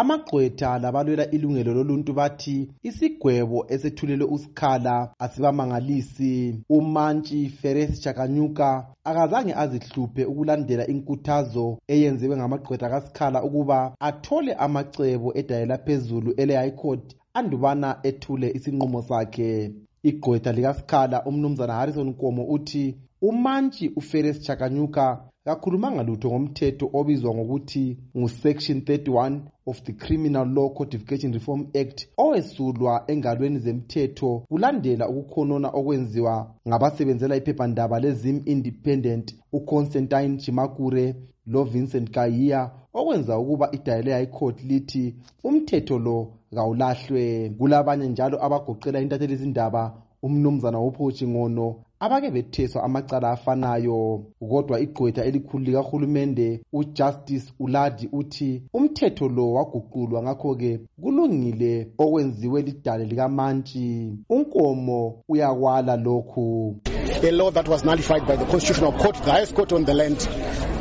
amagqwetha labalwela ilungelo loluntu bathi isigwebo esethulelwe usikhala asibamangalisi. Umantshi feres chakanyuka akazange azihluphe ukulandela inkuthazo eyenziwe ngamagqwetha kasikhala ukuba athole amacebo edayela phezulu ele-high court andubana ethule isinqumo sakhe. Igqwetha likasikhala umnumzana harrison nkomo uthi umantshi uferes chakanyuka kakhulumanga lutho ngomthetho obizwa ngokuthi ngu-section 31 of the criminal law codification reform act owesulwa engalweni zemthetho kulandela ukukhonona okwenziwa ngabasebenzela iphephandaba lezim independent uconstantine chimakure lovincent kayiya okwenza ukuba idayile high court lithi umthetho lo kawulahlwe. Kulabanye njalo abagoqela intathelizindaba umnumzana wophochi ngono abake betheswa amacala afanayo kodwa igqwetha elikhulu likahulumende ujustice uladi uthi umthetho lo waguqulwa ngakho-ke kulungile okwenziwe lidale likamantshi. Unkomo uyakwala lokhu. A law that was nullified by the constitutional court the highest court on the land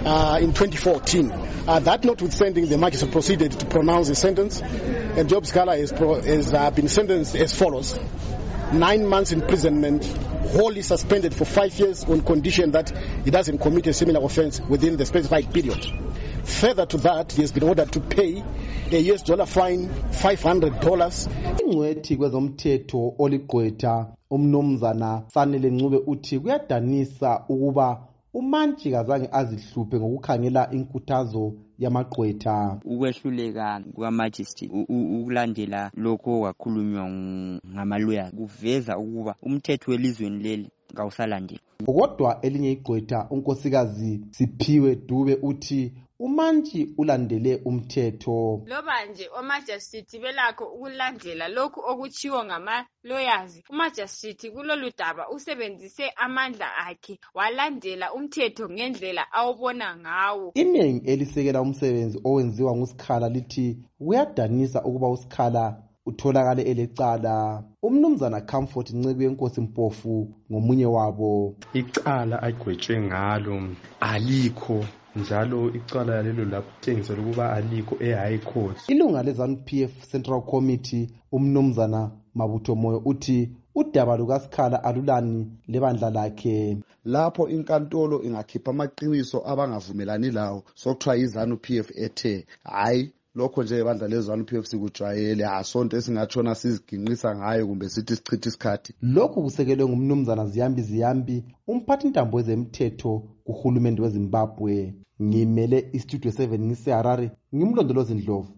uh, in 2014 uh, that notwithstanding the magistrate proceeded to pronounce a sentence and job scholar has, has uh, been sentenced as follows nine months imprisonment wholly suspended for five years on condition that he doesn't commit a similar offense within the specified period. Further to that, he has been ordered to pay a US dollar fine $500. ingcwethi kwezomthetho oligqwetha umnumzana sanele ncube uthi kuyadanisa ukuba umantshi kazange azihluphe ngokukhangela inkuthazo yamagqwetha. Ukwehluleka kukamajistri ukulandela lokho okwakhulunywa ngamaloya kuveza ukuba umthetho welizweni leli kawusalandeli. Kodwa elinye igqwetha unkosikazi siphiwe dube uthi umantshi ulandele umthetho. Loba nje omajistrate belakho ukulandela lokhu okutshiwo ngama-lawyers umajistrate kulolu daba usebenzise amandla akhe walandela umthetho ngendlela awubona ngawo. Iningi elisekela umsebenzi owenziwa ngusikhala lithi kuyadanisa ukuba usikhala utholakale elecala. Umnumzana comfort nceke yenkosi mpofu ngomunye wabo. Icala agwetshwe ngalo alikho. Njalo icala yalelo lakutshengisela ukuba alikho e-high court. Ilunga le-zanu p f central committee umnumzana mabutho moyo uthi udaba lukasikhala alulani lebandla lakhe. Lapho inkantolo ingakhipha amaqiniso abangavumelani lawo sokuthiwa yizanu p f ethe hhayi lokho nje ibandla lezanu p f sikujwayele asonto esingatshona siziginqisa ngayo kumbe sithi sichithe isikhathi. Lokhu kusekelwe ngumnumzana ziyambi ziyambi umphathintambo wezemthetho kuhulumende wezimbabwe. Ngimele istudio 7 ngiseharare ngimlondolozi ndlovu.